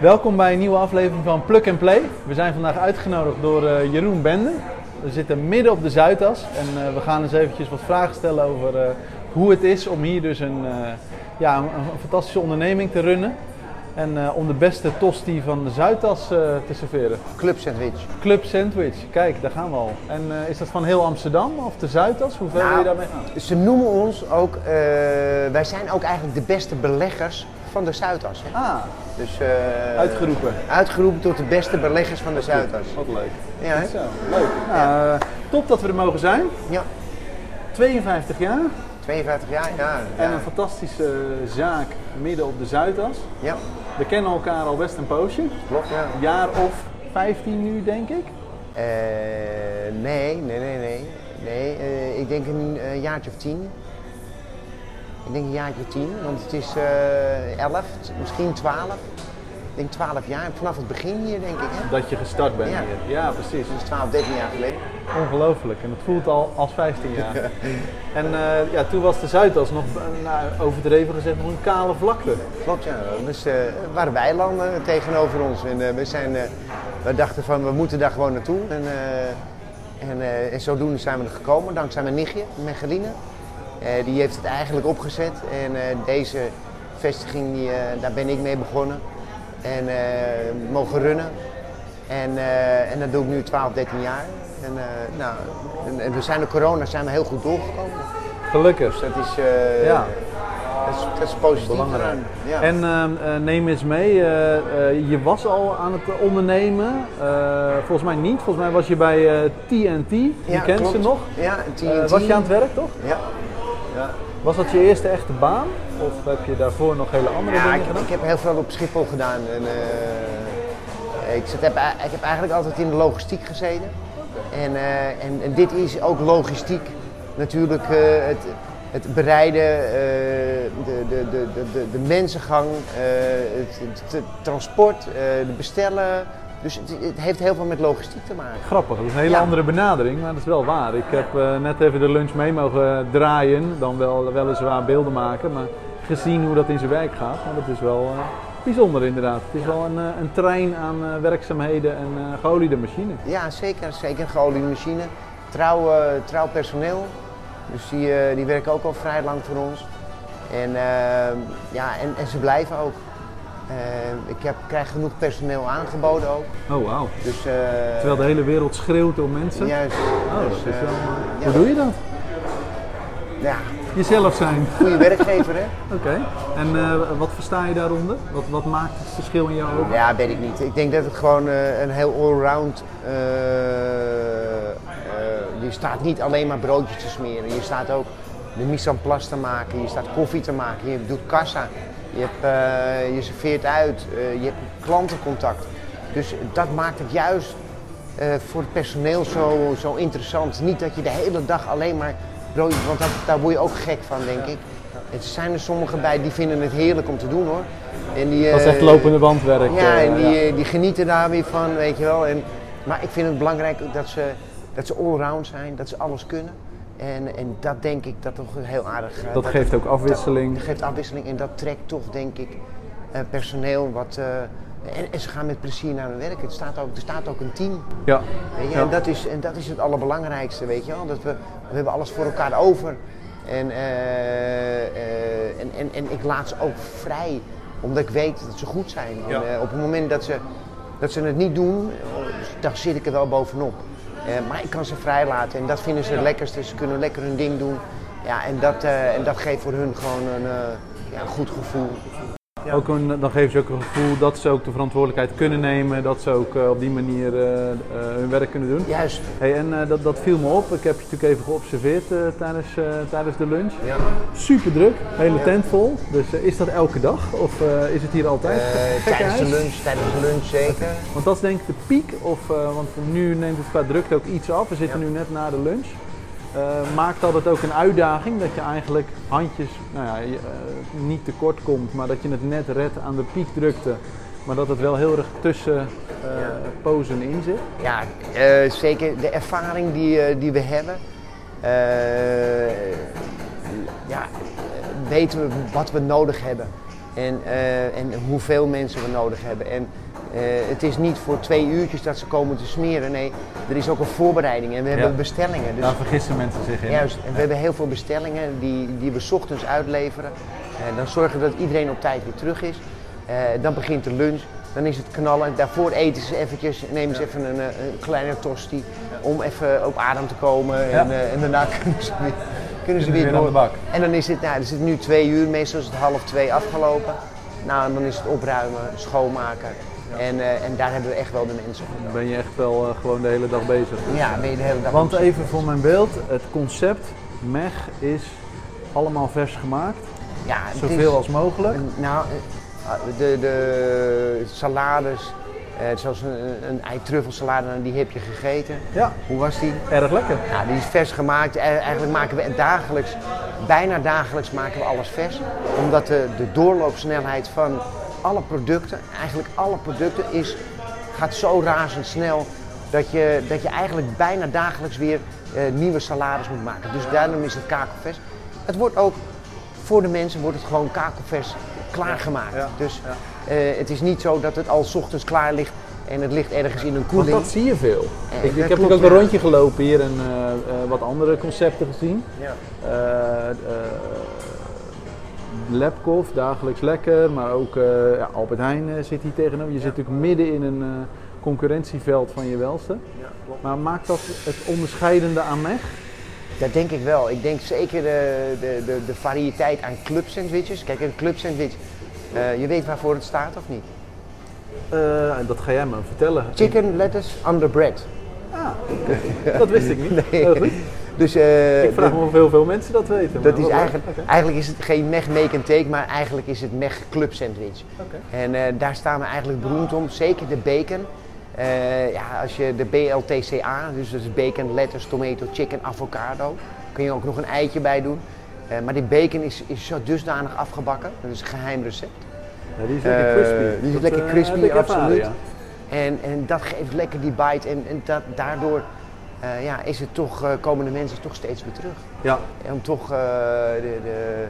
Welkom bij een nieuwe aflevering van Plug and Play. We zijn vandaag uitgenodigd door eh, Jeroen Bende. We zitten midden op de Zuidas en eh, we gaan eens eventjes wat vragen stellen over eh, hoe het is om hier dus een, ja, een, een fantastische onderneming te runnen. En om de beste tosti van de Zuidas te serveren. Club sandwich. Club Sandwich, kijk, daar gaan we al. En is dat van heel Amsterdam of de Zuidas? Hoe ver Nou, wil je daarmee gaan? Ze noemen ons ook, wij zijn ook eigenlijk de beste beleggers van de Zuidas. hè. Ah, Dus, eh, uitgeroepen. Uitgeroepen tot de beste beleggers van de Zuidas. Wat leuk. Ja, hè? Goed Zo, leuk. Nou, eh, top dat we er mogen zijn. ja, 52 jaar. 52 jaar, ja. En ja. een fantastische zaak midden op de Zuidas. ja, We kennen elkaar al best een poosje. klopt, ja. Een jaar of 15 nu, denk ik. Eh, nee, nee, nee, nee. Nee, ik denk een jaartje of tien. Ik denk een jaartje tien, want het is eh 11, misschien 12. Ik denk 12 jaar, vanaf het begin hier denk ik. Hè? Dat je gestart bent Ja. hier. Ja, precies. Is 12, 13 jaar geleden. Ongelooflijk. En het voelt al als 15 jaar. en eh, ja, toen was de Zuidas nog, eh, nou, overdreven gezegd, nog een kale vlakte. Klopt, ja. Dus eh waren weilanden tegenover ons. En we, zijn, we dachten van, we moeten daar gewoon naartoe. En, en, en zodoende zijn we er gekomen, dankzij mijn nichtje, Mecheline. Eh die heeft het eigenlijk opgezet. En eh, deze vestiging, die, eh, daar ben ik mee begonnen. En mogen runnen. En, en dat doe ik nu 12, 13 jaar. En, nou, en, en we zijn de corona zijn we heel goed doorgekomen. Gelukkig. Dus dat is, Ja. dat is, dat is positief. Belangrijk. Ja. En ehm, eh, neem eens mee, je was al aan het ondernemen. Volgens mij niet. Volgens mij was je bij TNT. Je Ja, kent ze nog. Ja, TNT. Was je aan het werk, toch? Ja. Ja. Was dat je eerste echte baan? Of heb je daarvoor nog hele andere Ja, dingen ik, heb- gedaan? ik heb heel veel op Schiphol gedaan. En, eh, ik, zit, heb, ik heb eigenlijk altijd in de logistiek gezeten. En, eh, en, en dit is ook logistiek. Natuurlijk eh, het, het bereiden, de, de, de, de, de, mensengang, het, het- het transport, de bestellen. Dus het, het heeft heel veel met logistiek te maken. Grappig, dat is een hele Ja. andere benadering, maar dat is wel waar. Ik heb eh, net even de lunch mee mogen draaien, dan wel weliswaar beelden maken, maar gezien hoe dat in zijn werk gaat, maar dat is wel eh, bijzonder inderdaad. Het is wel een, eh, een trein aan werkzaamheden en eh geoliede machine. Ja, zeker. Zeker een geoliede machine. Trouw, trouw personeel. Dus die, die werken ook al vrij lang voor ons. En, ja, en, en ze blijven ook. Eh, ik heb, krijg genoeg personeel aangeboden ook. Oh wauw. Dus, eh, Terwijl de hele wereld schreeuwt om mensen. Juist. Oh, dat Dus, is eh, wel... ja. Hoe doe je dat? Ja, Jezelf zijn. goede werkgever hè? Oké. En wat versta je daaronder? Wat, wat maakt het verschil in jouw ogen? Ja, weet ik niet. Ik denk dat het gewoon een heel allround. je staat niet alleen maar broodjes te smeren. Je staat ook de mise en place te maken. Je staat koffie te maken. Je doet kassa. Je, hebt, eh, je serveert uit. eh, je hebt klantencontact. Dus dat maakt het juist eh, voor het personeel zo, zo interessant. Niet dat je de hele dag alleen maar broodjes. Want dat, daar word je ook gek van, denk ik. Er zijn er sommigen bij die vinden het heerlijk om te doen hoor. En die, Dat is echt lopende bandwerk. ja, en die, ja. die genieten daar weer van, weet je wel. En, maar ik vind het belangrijk dat ze, dat ze allround zijn, dat ze alles kunnen. En, en dat denk ik dat toch heel aardig. eh, Dat geeft ook afwisseling. Dat geeft afwisseling en dat trekt toch, denk ik, eh, personeel wat. eh, en, en ze gaan met plezier naar hun werk. Het staat ook, er staat ook een team. Ja. Weet je? Ja. En, dat is, en dat is het allerbelangrijkste, weet je wel. Dat we, we hebben alles voor elkaar over. En, eh, eh, en, en, en ik laat ze ook vrij, omdat ik weet dat ze goed zijn. Ja. En, op het moment dat ze, dat ze het niet doen, eh, dan zit ik er wel bovenop. Eh, maar ik kan ze vrij laten en dat vinden ze het lekkerste. Ze kunnen lekker hun ding doen. Ja, en, dat, eh, en dat geeft voor hun gewoon een, eh, ja, een goed gevoel. Ja. Ook een, dan geven ze ook een gevoel dat ze ook de verantwoordelijkheid kunnen nemen, dat ze ook eh, op die manier eh, eh, hun werk kunnen doen. Juist. Hey, en dat, dat viel me op. Ik heb je natuurlijk even geobserveerd tijdens, tijdens de lunch. Ja. Super druk, hele tent vol. Dus is dat elke dag of is het hier altijd? Tijdens de lunch, tijdens de lunch zeker. Want dat is denk ik de piek, of, want nu neemt het qua drukte ook iets af. We zitten Ja. nu net na de lunch. Eh, maakt dat het ook een uitdaging dat je eigenlijk handjes nou ja, eh, niet tekort komt, maar dat je het net redt aan de piekdrukte, maar dat het wel heel erg tussen eh, pozen in zit? Ja, zeker de ervaring die, die we hebben. ja, weten we wat we nodig hebben. En, en hoeveel mensen we nodig hebben. En eh, het is niet voor twee uurtjes dat ze komen te smeren. Nee, er is ook een voorbereiding en we hebben Ja. bestellingen. Dus Daar vergissen mensen zich in. Juist, en we hebben heel veel bestellingen die, die we 's ochtends uitleveren. En dan zorgen we dat iedereen op tijd weer terug is. Eh, dan begint de lunch, dan is het knallen. Daarvoor eten ze eventjes, nemen ze even een, eh, een kleine tosti om even op adem te komen. En, eh, daarna kunnen ze weer, kunnen ze weer weer aan de door. bak. En dan is het, nou, is het nu twee uur, meestal is het half twee afgelopen. Nou, en dan is het opruimen, schoonmaken. En, eh, en daar hebben we echt wel de mensen voor. Dan ben je echt wel eh, gewoon de hele dag bezig. Ja, ben je de hele dag Want even voor mijn beeld, het concept MEG is allemaal vers gemaakt. ja, het is- Zoveel als mogelijk. Nou, eh, de, de salades, eh, zoals een, een ei-truffelsalade, nou, die heb je gegeten. Ja, Hoe was die? erg lekker. Nou, die is vers gemaakt. Eh, Eigenlijk maken we dagelijks, bijna dagelijks maken we alles vers. Omdat de, de doorloopsnelheid van alle producten, eigenlijk alle producten, is, gaat zo razendsnel dat je, dat je eigenlijk bijna dagelijks weer eh, nieuwe salades moet maken. Dus daarom is het kakelvers. Het wordt ook voor de mensen wordt het gewoon kakelvers klaargemaakt. Ja, Dus eh, het is niet zo dat het al 's ochtends klaar ligt en het ligt ergens in een Want koeling. dat zie je veel. Eh, ik, ik heb ook een rondje gelopen hier en wat andere concepten gezien. Ja. Lepkoff, dagelijks lekker, maar ook eh, ja, Albert Heijn eh, zit hier tegenover. Je zit natuurlijk midden in een eh, concurrentieveld van je welste. Maar maakt dat het onderscheidende aan MEG? Dat denk ik wel. Ik denk zeker de, de, de, de variëteit aan clubsandwiches. Kijk, een clubsandwich, eh je weet waarvoor het staat of niet? Dat ga jij me vertellen. Chicken, lettuce, under bread. Ah, dat wist ik niet. Nee. Dus eh, Ik vraag de- me of heel veel mensen dat weten. dat is eigenlijk, eigenlijk is het geen Meg make and take, maar eigenlijk is het Meg club sandwich. En eh, daar staan we eigenlijk beroemd om, zeker de bacon. Eh, ja, als je de BLTCA, dus dat is bacon, lettuce, tomato, chicken, avocado, kun je ook nog een eitje bij doen. Maar die bacon is, is zo dusdanig afgebakken, dat is een geheim recept. Ja, die is lekker crispy. die is Dat, lekker crispy, ervaren, absoluut. ja. En, en dat geeft lekker die bite en, en dat, daardoor eh, ja, is het toch, eh, komen de mensen toch steeds weer terug. Ja, En om toch eh, de, de,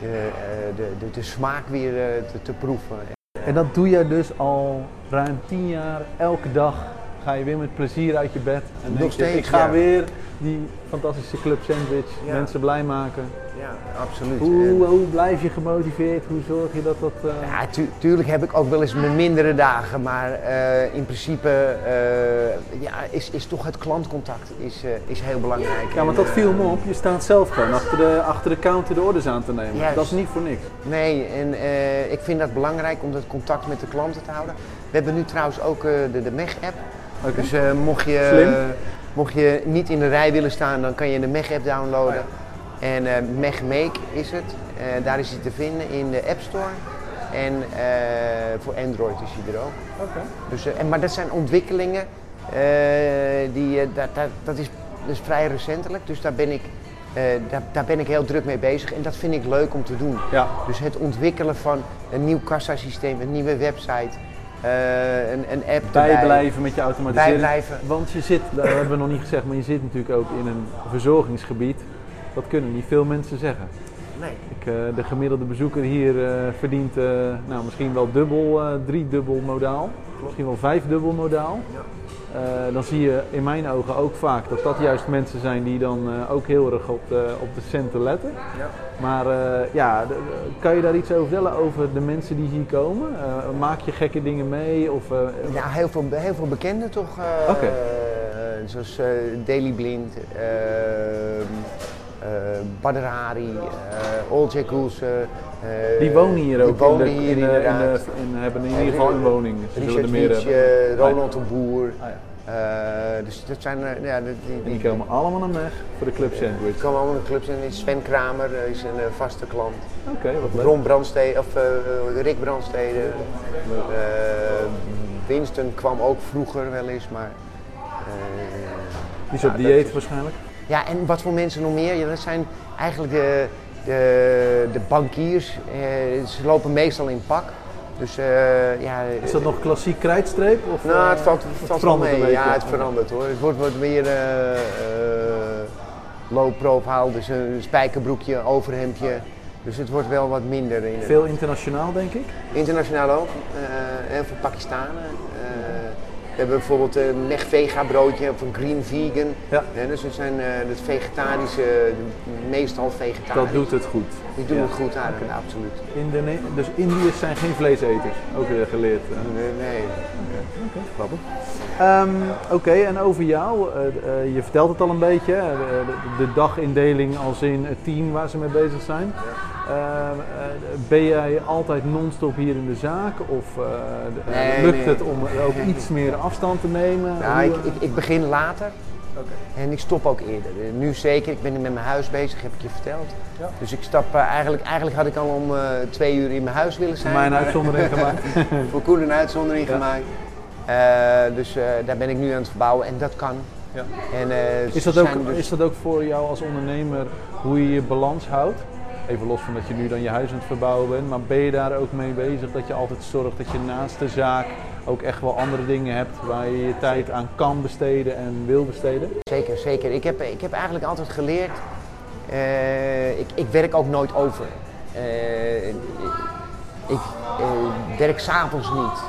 de, eh, de, de, de smaak weer eh, te, te proeven. En dat doe jij dus al ruim tien jaar, elke dag ga je weer met plezier uit je bed. En Nog denk je, steeds, ik ga ja. weer die fantastische club sandwich, Ja. mensen blij maken. Ja, absoluut. Hoe, hoe blijf je gemotiveerd? Hoe zorg je dat dat... eh, Ja, tu- tuurlijk heb ik ook wel eens mijn mindere dagen, maar eh, in principe eh, ja, is, is toch het klantcontact is, is heel belangrijk. Ja, want dat viel me op. Je staat zelf gewoon achter de, achter de counter de orders aan te nemen. Juist. Dat is niet voor niks. Nee, en ik vind dat belangrijk om dat contact met de klanten te houden. We hebben nu trouwens ook de, de MEG-app. Oké. Dus mocht, je, Slim. Mocht je niet in de rij willen staan, dan kan je de MEG-app downloaden. En eh MEG Make is het. Eh, daar is hij te vinden in de App Store. En eh, voor Android is hij er ook. Oké. Dus, en, maar dat zijn ontwikkelingen, die, dat, dat, dat, is, dat is vrij recentelijk. Dus daar ben, ik, daar, daar ben ik heel druk mee bezig. En dat vind ik leuk om te doen. Ja. Dus het ontwikkelen van een nieuw kassasysteem, een nieuwe website, eh, een, een app erbij. Bijblijven met je automatisering. Bijblijven. Want je zit, dat hebben we nog niet gezegd, maar je zit natuurlijk ook in een verzorgingsgebied. Dat kunnen niet veel mensen zeggen. Nee. Ik, eh, de gemiddelde bezoeker hier eh, verdient nou, misschien wel dubbel, driedubbel modaal. Misschien wel vijfdubbel modaal. Eh, dan zie je in mijn ogen ook vaak dat dat juist mensen zijn die dan eh, ook heel erg op de, op de centen letten. Ja. Maar eh, ja, kan je daar iets over vertellen over de mensen die hier komen? Eh, maak je gekke dingen mee? Of, eh, Ja, heel veel, heel veel bekenden toch. eh, Oké. eh, zoals eh, Daily Blind, uh, Badr Hari, uh, Olcay Koelsen. eh, die wonen hier ook Die wonen in de, hier in in hebben in ieder geval een woning. Ze Richard er meer Wietje, hebben. Ronald de Boer. Ah, ja. Eh, dus dat zijn, eh, ja, die, die, En die komen allemaal naar weg voor de club sandwich. die komen allemaal in de clubs. En Sven Kramer eh, is een eh, vaste klant. Oké, wat leuk. Ron Brandstede, of eh, Rick Brandstede. Eh, Winston kwam ook vroeger wel eens, maar... eh, Die is op dieet waarschijnlijk. Ja, en wat voor mensen nog meer? Ja, dat zijn eigenlijk de, de, de bankiers. Eh, ze lopen meestal in pak. Dus eh, ja... Is dat nog klassiek krijtstreep? Of, Nou, eh, het valt, of valt wel mee. Ja, het verandert hoor. Het wordt wat meer eh, eh, low profile, dus een spijkerbroekje, overhemdje. Dus het wordt wel wat minder. In Veel internationaal, denk ik. Internationaal ook. Eh, heel veel Pakistanen. Eh, we hebben bijvoorbeeld een Mech Vega broodje of een Green Vegan. Ja. Eh, dus het zijn eh, het vegetarische, meestal vegetarisch. Dat doet het goed. Die doen Ja. het goed aan, absoluut. Indone- dus Indiërs zijn geen vleeseters, ook weer geleerd. eh. Nee, nee. Oké, grappig. Ehm, Oké, en over jou, eh, eh, je vertelt het al een beetje, de, de- de dagindeling als in het team waar ze mee bezig zijn. Ehm, eh, ben jij altijd non-stop hier in de zaak of eh, de- eh, Nee, lukt nee. het om ook iets meer afstand te nemen? Nou, Hoe, ik, ik, ik begin later en ik stop ook eerder. Eh, Nu zeker, ik ben nu met mijn huis bezig, heb ik je verteld. Ja. Dus ik stap eh, eigenlijk, eigenlijk had ik al om eh, twee uur in mijn huis willen voor zijn. mij een uitzondering gemaakt? voor Koen een uitzondering Ja. gemaakt. Eh, dus eh, daar ben ik nu aan het verbouwen en dat kan. Ja. En, eh, Is dat, ook, dus- is dat ook voor jou als ondernemer hoe je je balans houdt? Even los van dat je nu dan je huis aan het verbouwen bent, maar ben je daar ook mee bezig dat je altijd zorgt dat je naast de zaak ook echt wel andere dingen hebt waar je je tijd aan kan besteden en wil besteden? Zeker, zeker. Ik heb, ik heb eigenlijk altijd geleerd, eh, ik, ik werk ook nooit over. Eh, ik eh, werk s'avonds niet.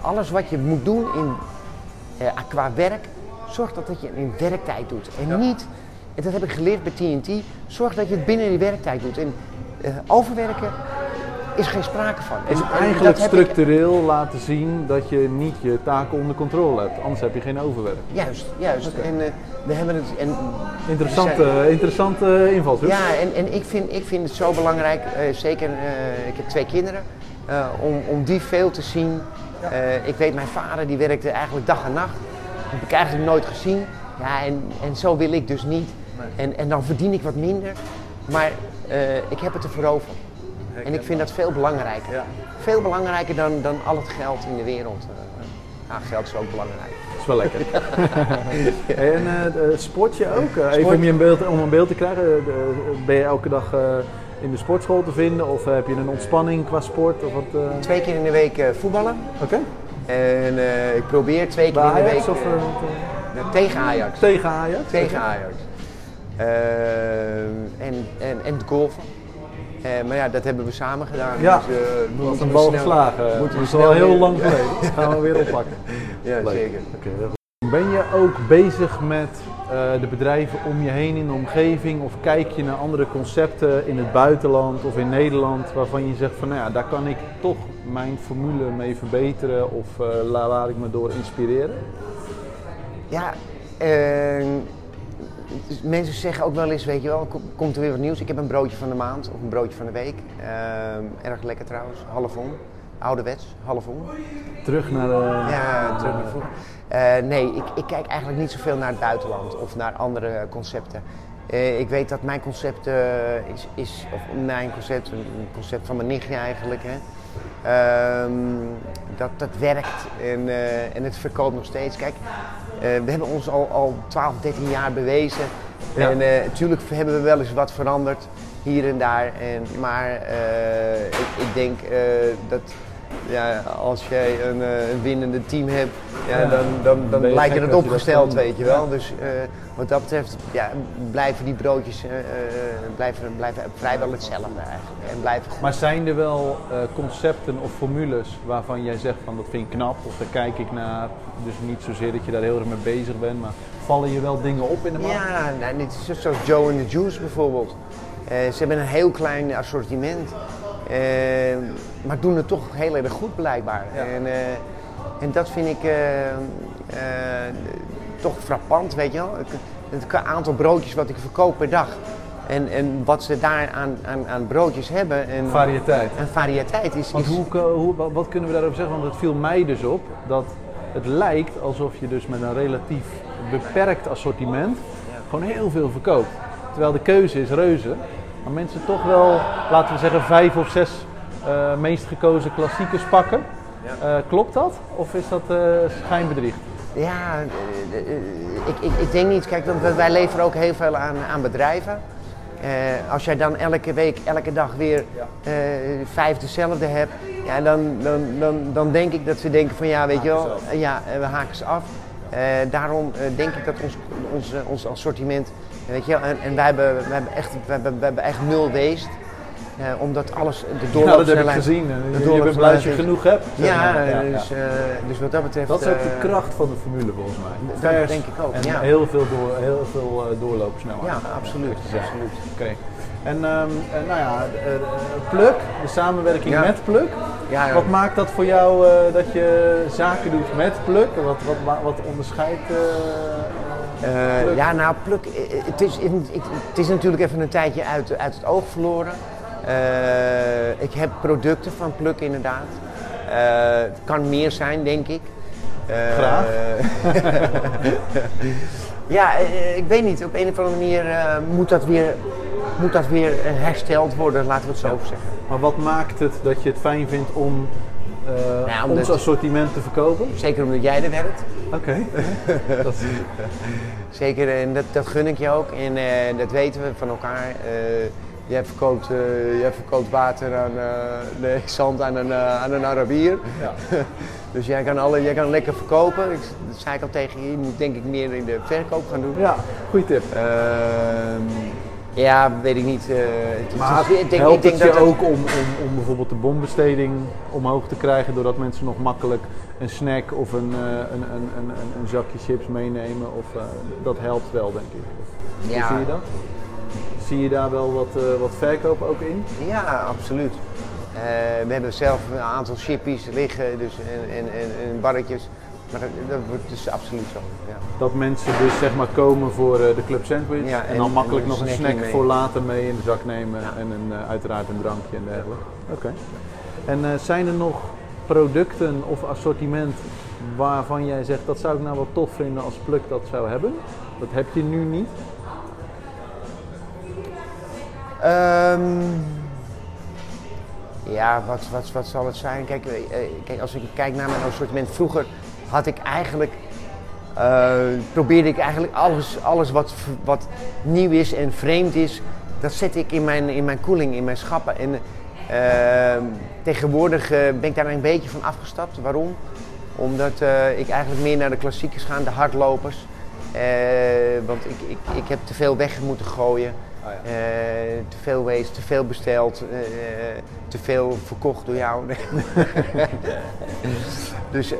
Alles wat je moet doen in, eh, qua werk, zorg dat, dat je het in werktijd doet. En Ja. niet, en dat heb ik geleerd bij TNT, zorg dat je het binnen die werktijd doet. En overwerken is geen sprake van. En- en eigenlijk ik- structureel laten zien dat je niet je taken onder controle hebt, anders heb je geen overwerk. Juist, juist. En eh, we hebben het. En, Interessante, interessante invalshoek. Ja, en, en ik, vind, ik vind het zo belangrijk, eh, zeker, eh, ik heb twee kinderen, eh, om, om die veel te zien. Eh, ik weet, mijn vader die werkte eigenlijk dag en nacht. Dat heb ik eigenlijk nooit gezien. Ja, en, en zo wil ik dus niet. En, en dan verdien ik wat minder. Maar eh, ik heb het ervoor over. En ik vind dat veel belangrijker. Ja. Veel belangrijker dan, dan al het geld in de wereld. Eh, ja, geld is ook belangrijk. Dat is wel lekker. en eh, eh, sport je ook? Eh, even om, je een beeld, om een beeld te krijgen, eh, ben je elke dag eh, in de sportschool te vinden of heb je een ontspanning qua sport? Of wat, eh? Twee keer in de week eh, voetballen. Oké. En eh, ik probeer twee keer in de Ajax week... of eh, eh, wat, eh? nou, tegen Ajax. tegen Ajax? Tegen Ajax. Eh, en, en, en golfen. Eh, maar ja, dat hebben we samen gedaan. Ja, dus, eh, Er moeten was een bal geslagen. moeten Dat we is al snel heel weer- lang geleden. Dat gaan we weer oppakken. Ja, Leuk. zeker. Ben je ook bezig met eh, de bedrijven om je heen in de omgeving? Of kijk je naar andere concepten in het buitenland of in Nederland waarvan je zegt van nou ja, daar kan ik toch mijn formule mee verbeteren of eh, la- laat ik me door inspireren? Ja, eh, dus mensen zeggen ook wel eens, weet je wel, kom- komt er weer wat nieuws. Ik heb een broodje van de maand of een broodje van de week. Eh, erg lekker trouwens, half om. Ouderwets, half om. Terug naar de... Ja, terug naar vroeger. Eh, nee, ik, ik kijk eigenlijk niet zoveel naar het buitenland of naar andere concepten. Eh, ik weet dat mijn concept eh, is, is, of mijn concept, een concept van mijn nichtje eigenlijk, hè, ehm, dat dat werkt en, eh, en het verkoopt nog steeds. Kijk, eh, we hebben ons al, al 12, 13 jaar bewezen. Ja. En eh, natuurlijk hebben we wel eens wat veranderd hier en daar. En, maar eh, ik, ik denk eh, dat ja, als jij een, eh, een winnende team hebt, ja, Ja, dan, dan, dan dan lijkt het je opgesteld, weet je wel. Ja. Dus eh, wat dat betreft ja, blijven die broodjes eh, blijven, blijven vrijwel hetzelfde eigenlijk. En blijven goed. Maar zijn er wel concepten of formules waarvan jij zegt van dat vind ik knap of daar kijk ik naar? Dus niet zozeer dat je daar heel erg mee bezig bent, maar vallen je wel dingen op in de markt? Ja, nou, zoals Joe and the Juice bijvoorbeeld. Ze hebben een heel klein assortiment, maar doen het toch heel erg goed blijkbaar. Ja. En, eh, en dat vind ik eh, eh, toch frappant, weet je wel. Het, het aantal broodjes wat ik verkoop per dag. En, en wat ze daar aan, aan, aan broodjes hebben. En, Variëteit. en variëteit is... Want hoe, hoe, wat- wat kunnen we daarover zeggen? Want het viel mij dus op dat het lijkt alsof je dus met een relatief beperkt assortiment gewoon heel veel verkoopt. Terwijl de keuze is reuze. Maar mensen toch wel, laten we zeggen, vijf of zes eh, meest gekozen klassiekers pakken. Eh, klopt dat? Of is dat eh, schijnbedriegt? Ja, ik, ik, ik denk niet. Kijk, want wij leveren ook heel veel aan, aan bedrijven. Als jij dan elke week, elke dag weer vijf dezelfde hebt, ja, dan, dan, dan, dan denk ik dat ze denken van ja, weet je wel, ja, we haken ze af. Daarom denk ik dat ons, ons, ons assortiment Weet je, en, en wij, hebben, wij, hebben echt, wij, hebben, wij hebben echt nul waste. Eh, omdat alles, de Ja, dat heb ik doorloopsnelheid... gezien. En de je- je bent blij als je doorloopsnelheid genoeg hebt. Ja, dus, eh, dus wat dat betreft... Dat is ook de eh, kracht van de formule volgens mij. dat Vers denk ik ook, En ja. heel veel, door, heel veel eh, doorloopsnelheid. Ja, absoluut. Ja. absoluut. Oké. En ehm, eh, nou ja, eh, eh, Pluk, de samenwerking met Pluk. Wat maakt dat voor jou eh, dat je zaken doet met Pluk? Wat, wat, wat, onderscheidt eh, Eh, ja, nou, pluk, eh, het is, het is natuurlijk even een tijdje uit, uit het oog verloren. Eh, ik heb producten van Pluk inderdaad. Eh, het kan meer zijn, denk ik. Eh, Graag. ja, ik weet niet. Op een of andere manier moet, dat weer, moet dat weer hersteld worden, laten we het zo zeggen. Maar wat maakt het dat je het fijn vindt om omdat- ons assortiment te verkopen? Zeker omdat jij er werkt. Oké. Dat Zeker, en dat, dat gun ik je ook. En dat weten we van elkaar. Jij, verkoopt, jij verkoopt water aan, eh, nee, zand aan een, eh, aan een Arabier. ja. Dus jij kan, alle, jij kan lekker verkopen. Ik, dat zei ik al tegen je. Je moet denk ik meer in de verkoop gaan doen. ja, goede tip. Ehm, ja, weet ik niet. eh, het- Maar is- ik denk, helpt ik denk het je dat het- ook om, om, om bijvoorbeeld de bombesteding omhoog te krijgen doordat mensen nog makkelijk een snack of een, een, een, een, een, zakje chips meenemen? Of, dat helpt wel, denk ik. Hoe Ja. zie je dat? Zie je daar wel wat, eh, wat verkoop ook in? Ja, absoluut. Eh, we hebben zelf een aantal chippies liggen dus, en, en, en, en barretjes. Maar dat, dat wordt dus absoluut zo. Ja. Dat mensen dus zeg maar komen voor eh, de club sandwich Ja, en, en- dan makkelijk en nog een snack mee. voor later mee in de zak nemen en een, uiteraard een drankje en dergelijke. Oké. En zijn er nog producten of assortiment waarvan jij zegt dat zou ik nou wel tof vinden als Pluk dat zou hebben? Dat heb je nu niet. Ehm, ja, wat, wat, wat zal het zijn? Kijk, eh, kijk, als ik kijk naar mijn assortiment vroeger, had ik eigenlijk, eh, probeerde ik eigenlijk alles, alles wat, wat nieuw is en vreemd is, dat zet ik in mijn, in mijn koeling, in mijn schappen. En ehm, tegenwoordig eh, ben ik daar een beetje van afgestapt. Waarom? Omdat ik eigenlijk meer naar de klassiekers ga, de hardlopers. Want ik, ik, ik heb te veel weg moeten gooien. Ja. Eh, te veel waste, te veel besteld, eh, te veel verkocht door jou. dus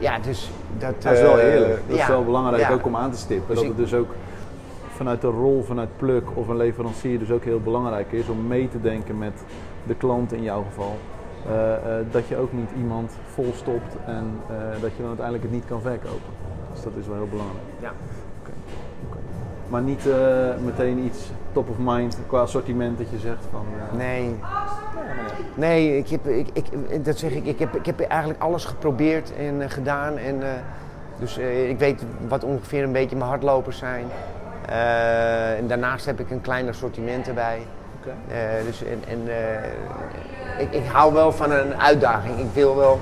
ja, dus dat... Dat is wel eh, eerlijk. Dat is wel belangrijk ja. ook om aan te stippen. Dus dat het dus ook vanuit de rol vanuit Pluk of een leverancier dus ook heel belangrijk is om mee te denken met de klant in jouw geval. Eh, eh, dat je ook niet iemand volstopt en eh, dat je dan uiteindelijk het niet kan verkopen. Dus dat is wel heel belangrijk. Ja. Maar niet eh, meteen iets top of mind qua assortiment dat je zegt van... eh, Nee. Nee, ik heb, ik, ik, dat zeg ik, ik heb, ik heb eigenlijk alles geprobeerd en eh, gedaan. En, dus ik weet wat ongeveer een beetje mijn hardlopers zijn. En daarnaast heb ik een klein assortiment erbij. Oké. Eh, dus en, en, ik, ik hou wel van een uitdaging. Ik wil wel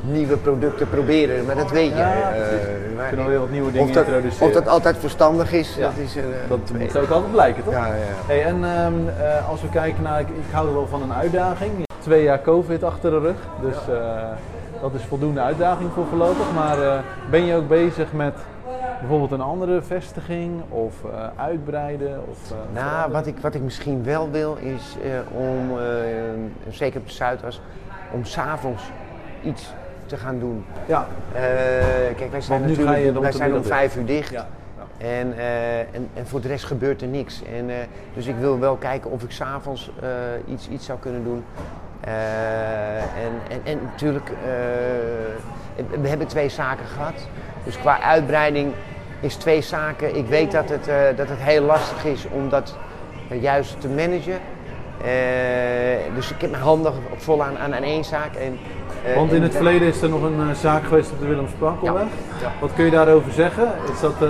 nieuwe producten proberen, maar dat weet je. Ja, Eh, maar We kunnen wel weer wat nieuwe dingen of dat, introduceren. Of dat altijd verstandig is, Ja. dat is eh, Dat moet ook altijd blijken, toch? Ja, ja. Hey, en ehm, eh, als we kijken naar, ik, ik hou er wel van een uitdaging. Twee jaar COVID achter de rug, dus eh, dat is voldoende uitdaging voor voorlopig. Maar eh, ben je ook bezig met bijvoorbeeld een andere vestiging of eh, uitbreiden? Of, eh, Nou, wat ik, wat ik misschien wel wil is eh, om, eh, zeker op de Zuidas, om s'avonds iets te gaan doen. Ja, Eh, kijk, wij zijn natuurlijk wij de zijn om vijf uur dicht. ja. En, eh, en, en voor de rest gebeurt er niks. En, eh, dus ik wil wel kijken of ik s'avonds iets, iets zou kunnen doen. En, en, en natuurlijk, we hebben twee zaken gehad. Dus qua uitbreiding is twee zaken. Ik weet dat het, dat het heel lastig is om dat juist te managen. Dus ik heb mijn handen vol aan, aan, aan één zaak. En, Want in het verleden is er nog een eh, zaak geweest op de Willem Sprankelweg. Ja. Wat kun je daarover zeggen? Is dat eh,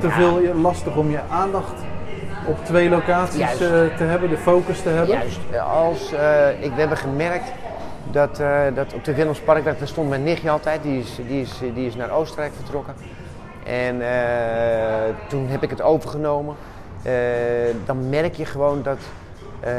te veel lastig om je aandacht op twee locaties Juist. eh, te hebben, de focus te hebben? Juist, eh, als, eh, ik, we hebben gemerkt dat, eh, dat op de Willemsparkweg, daar stond mijn nichtje altijd, die is, die is, die is naar Oostenrijk vertrokken. En eh, toen heb ik het overgenomen. Eh, dan merk je gewoon dat eh,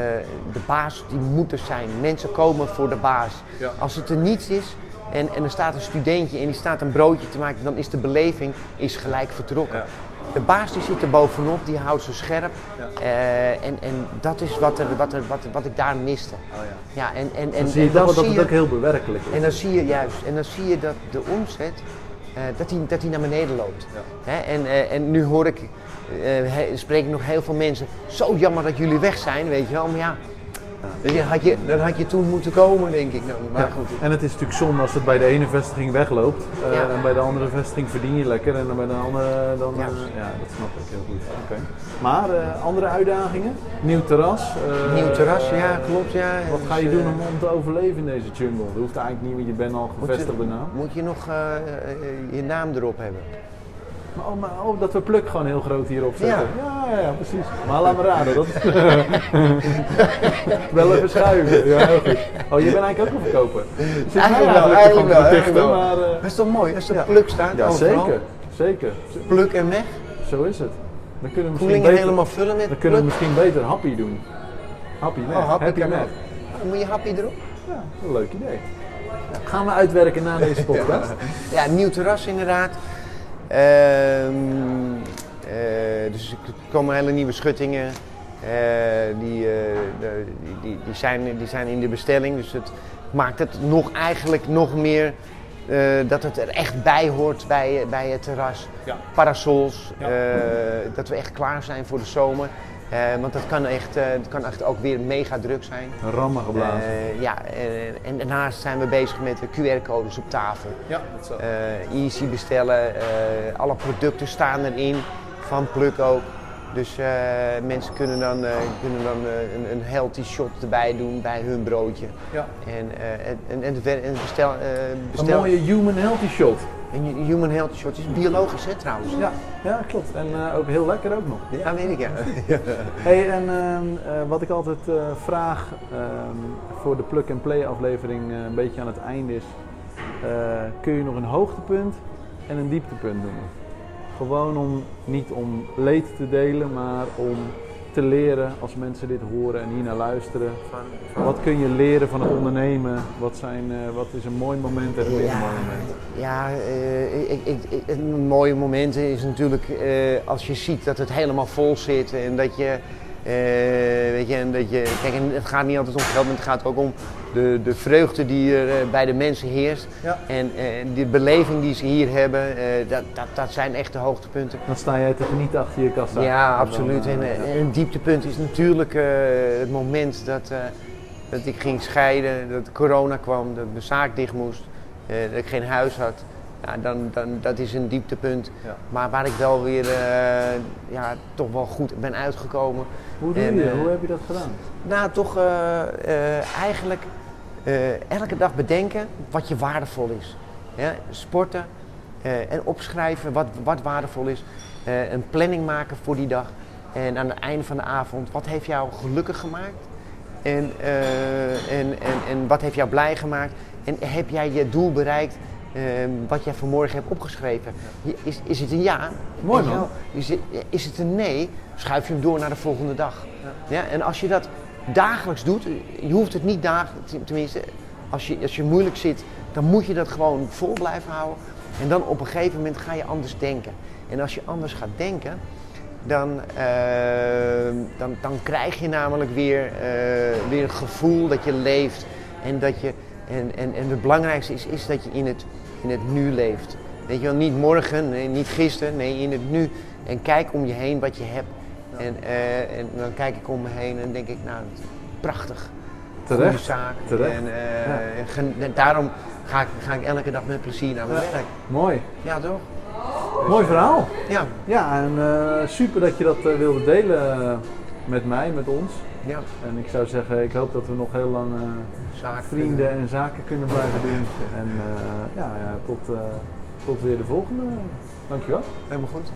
de baas, die moet er zijn. Mensen komen voor de baas. Ja. Als het er niets is en, en er staat een studentje en die staat een broodje te maken, dan is de beleving is gelijk vertrokken. Ja. de baas die zit er bovenop, die houdt ze scherp. Ja. Eh, en, en dat is wat, er, wat, er, wat, wat ik daar miste. Oh ja. Ja, en, en, en, Dan zie je en dat zie het je- ook heel bewerkelijk is. en dan zie je juist, en dan zie je dat de omzet, eh, dat, die, dat die naar beneden loopt. Ja. Hè? En, eh, en nu hoor ik, he- spreek ik nog heel veel mensen, zo jammer dat jullie weg zijn, weet je wel. Maar ja, dan had je, dan had je toen moeten komen, denk ik. Nou, maar Ja. goed. En het is natuurlijk zonde als het bij de ene vestiging wegloopt eh, Ja. en bij de andere vestiging verdien je lekker en dan bij de andere dan. Ja. eh, ja, dat snap ik heel goed. Maar eh, andere uitdagingen? Nieuw terras? eh, Nieuw terras, ja, klopt, ja. Wat ga je Dus, doen eh, om, om te overleven in deze jungle? Dat hoeft eigenlijk niet, want je bent al Moet je- gevestigde naam. Moet je nog eh, eh, je naam erop hebben? Oh, maar oh, dat we pluk gewoon heel groot hierop zetten. Ja. Ja, ja, precies. Maar laat me raden, dat is... wel even schuiven. Ja, heel goed. Oh, je bent eigenlijk ook een verkoper. Zit Eigenlijk wel, eigenlijk wel, eigenlijk wel. maar... eh, Dat is toch mooi, als er Ja. pluk staat ja, overal. zeker. Zeker. Pluk en weg. Zo is het. Dan kunnen we misschien beter, helemaal vullen met dan kunnen we pluk. misschien beter happy doen. Happy. Oh, happy Happy. Dan moet je happy erop. Ja, een leuk idee. Ja, gaan we uitwerken na deze podcast? Ja, nieuw terras inderdaad. Ehm, eh, dus er komen hele nieuwe schuttingen. Eh, die, eh, die, die, die, zijn, die zijn in de bestelling. Dus het maakt het nog eigenlijk nog meer dat het er echt bij hoort bij, bij het terras. Ja. Parasols, Ja. dat we echt klaar zijn voor de zomer. Eh, want dat kan, echt, eh, het kan echt ook weer mega druk zijn. Rammen geblazen. Eh, ja, eh, en daarnaast zijn we bezig met de QR-codes op tafel. ja, dat zo. Eh, easy bestellen, eh, alle producten staan erin, van Pluk ook. Dus eh, mensen kunnen dan, eh, kunnen dan eh, een, een healthy shot erbij doen bij hun broodje. ja. En, eh, en, en, het bestel, eh, Een mooie human healthy shot. Een human healthy shot is biologisch hè trouwens. Ja, ja klopt. En eh, ook heel lekker ook nog. Ja, weet ik ja. Hey, en ehm, eh, wat ik altijd eh, vraag ehm, voor de plug-and-play aflevering eh, een beetje aan het einde is, kun je nog een hoogtepunt en een dieptepunt noemen? Gewoon om, niet om leed te delen, maar om te leren als mensen dit horen en hier naar luisteren. Wat kun je leren van het ondernemen? Wat, zijn, eh, wat is een mooi moment en een minder Ja. mooi moment? Ja, eh, ik, ik, ik, een mooie moment is natuurlijk eh, als je ziet dat het helemaal vol zit en dat je, weet je, en dat je, kijk, en het gaat niet altijd om geld, maar het gaat ook om de, de vreugde die er eh, bij de mensen heerst Ja. en eh, de beleving die ze hier hebben, eh, dat, dat, dat zijn echt de hoogtepunten. Dan sta jij te genieten achter je kassa. Ja, dan, absoluut. En, en een dieptepunt is natuurlijk het moment dat, dat ik ging scheiden, dat corona kwam, dat mijn zaak dicht moest, dat ik geen huis had. Ja, dan, dan, dat is een dieptepunt. Ja. Maar waar ik wel weer eh, ja, toch wel goed ben uitgekomen. Hoe doe En, je? eh, Hoe heb je dat gedaan? Nou, toch eh, eigenlijk elke dag bedenken wat je waardevol is. Ja, sporten en opschrijven wat, wat waardevol is. Een planning maken voor die dag. En aan het einde van de avond, wat heeft jou gelukkig gemaakt? En, en, en, en wat heeft jou blij gemaakt? En heb jij je doel bereikt wat jij vanmorgen hebt opgeschreven? Is, is het een ja? Mooi, man. Is het, is het een nee? Schuif je hem door naar de volgende dag. Ja, en als je dat dagelijks doet, je hoeft het niet dagelijks, tenminste, als je, als je moeilijk zit, dan moet je dat gewoon vol blijven houden. En dan op een gegeven moment ga je anders denken. En als je anders gaat denken, dan, eh, dan, dan krijg je namelijk weer, eh, weer het gevoel dat je leeft. En, dat je, en, en, en het belangrijkste is, is dat je in het, in het nu leeft. Weet je wel, niet morgen, nee, niet gisteren, nee, in het nu. En kijk om je heen wat je hebt. En, eh, en dan kijk ik om me heen en denk ik, nou, prachtig. Terecht. zaak. Terecht. En, eh, Ja. en daarom ga ik, ga ik elke dag met plezier naar mijn Ja. werk. Mooi. Ja, toch? Mooi verhaal. Ja. Ja, en eh, super dat je dat wilde delen met mij, met ons. Ja. En ik zou zeggen, ik hoop dat we nog heel lang eh, vrienden en zaken kunnen blijven doen. En eh, ja, ja tot, eh, tot weer de volgende. Dankjewel. Helemaal goed.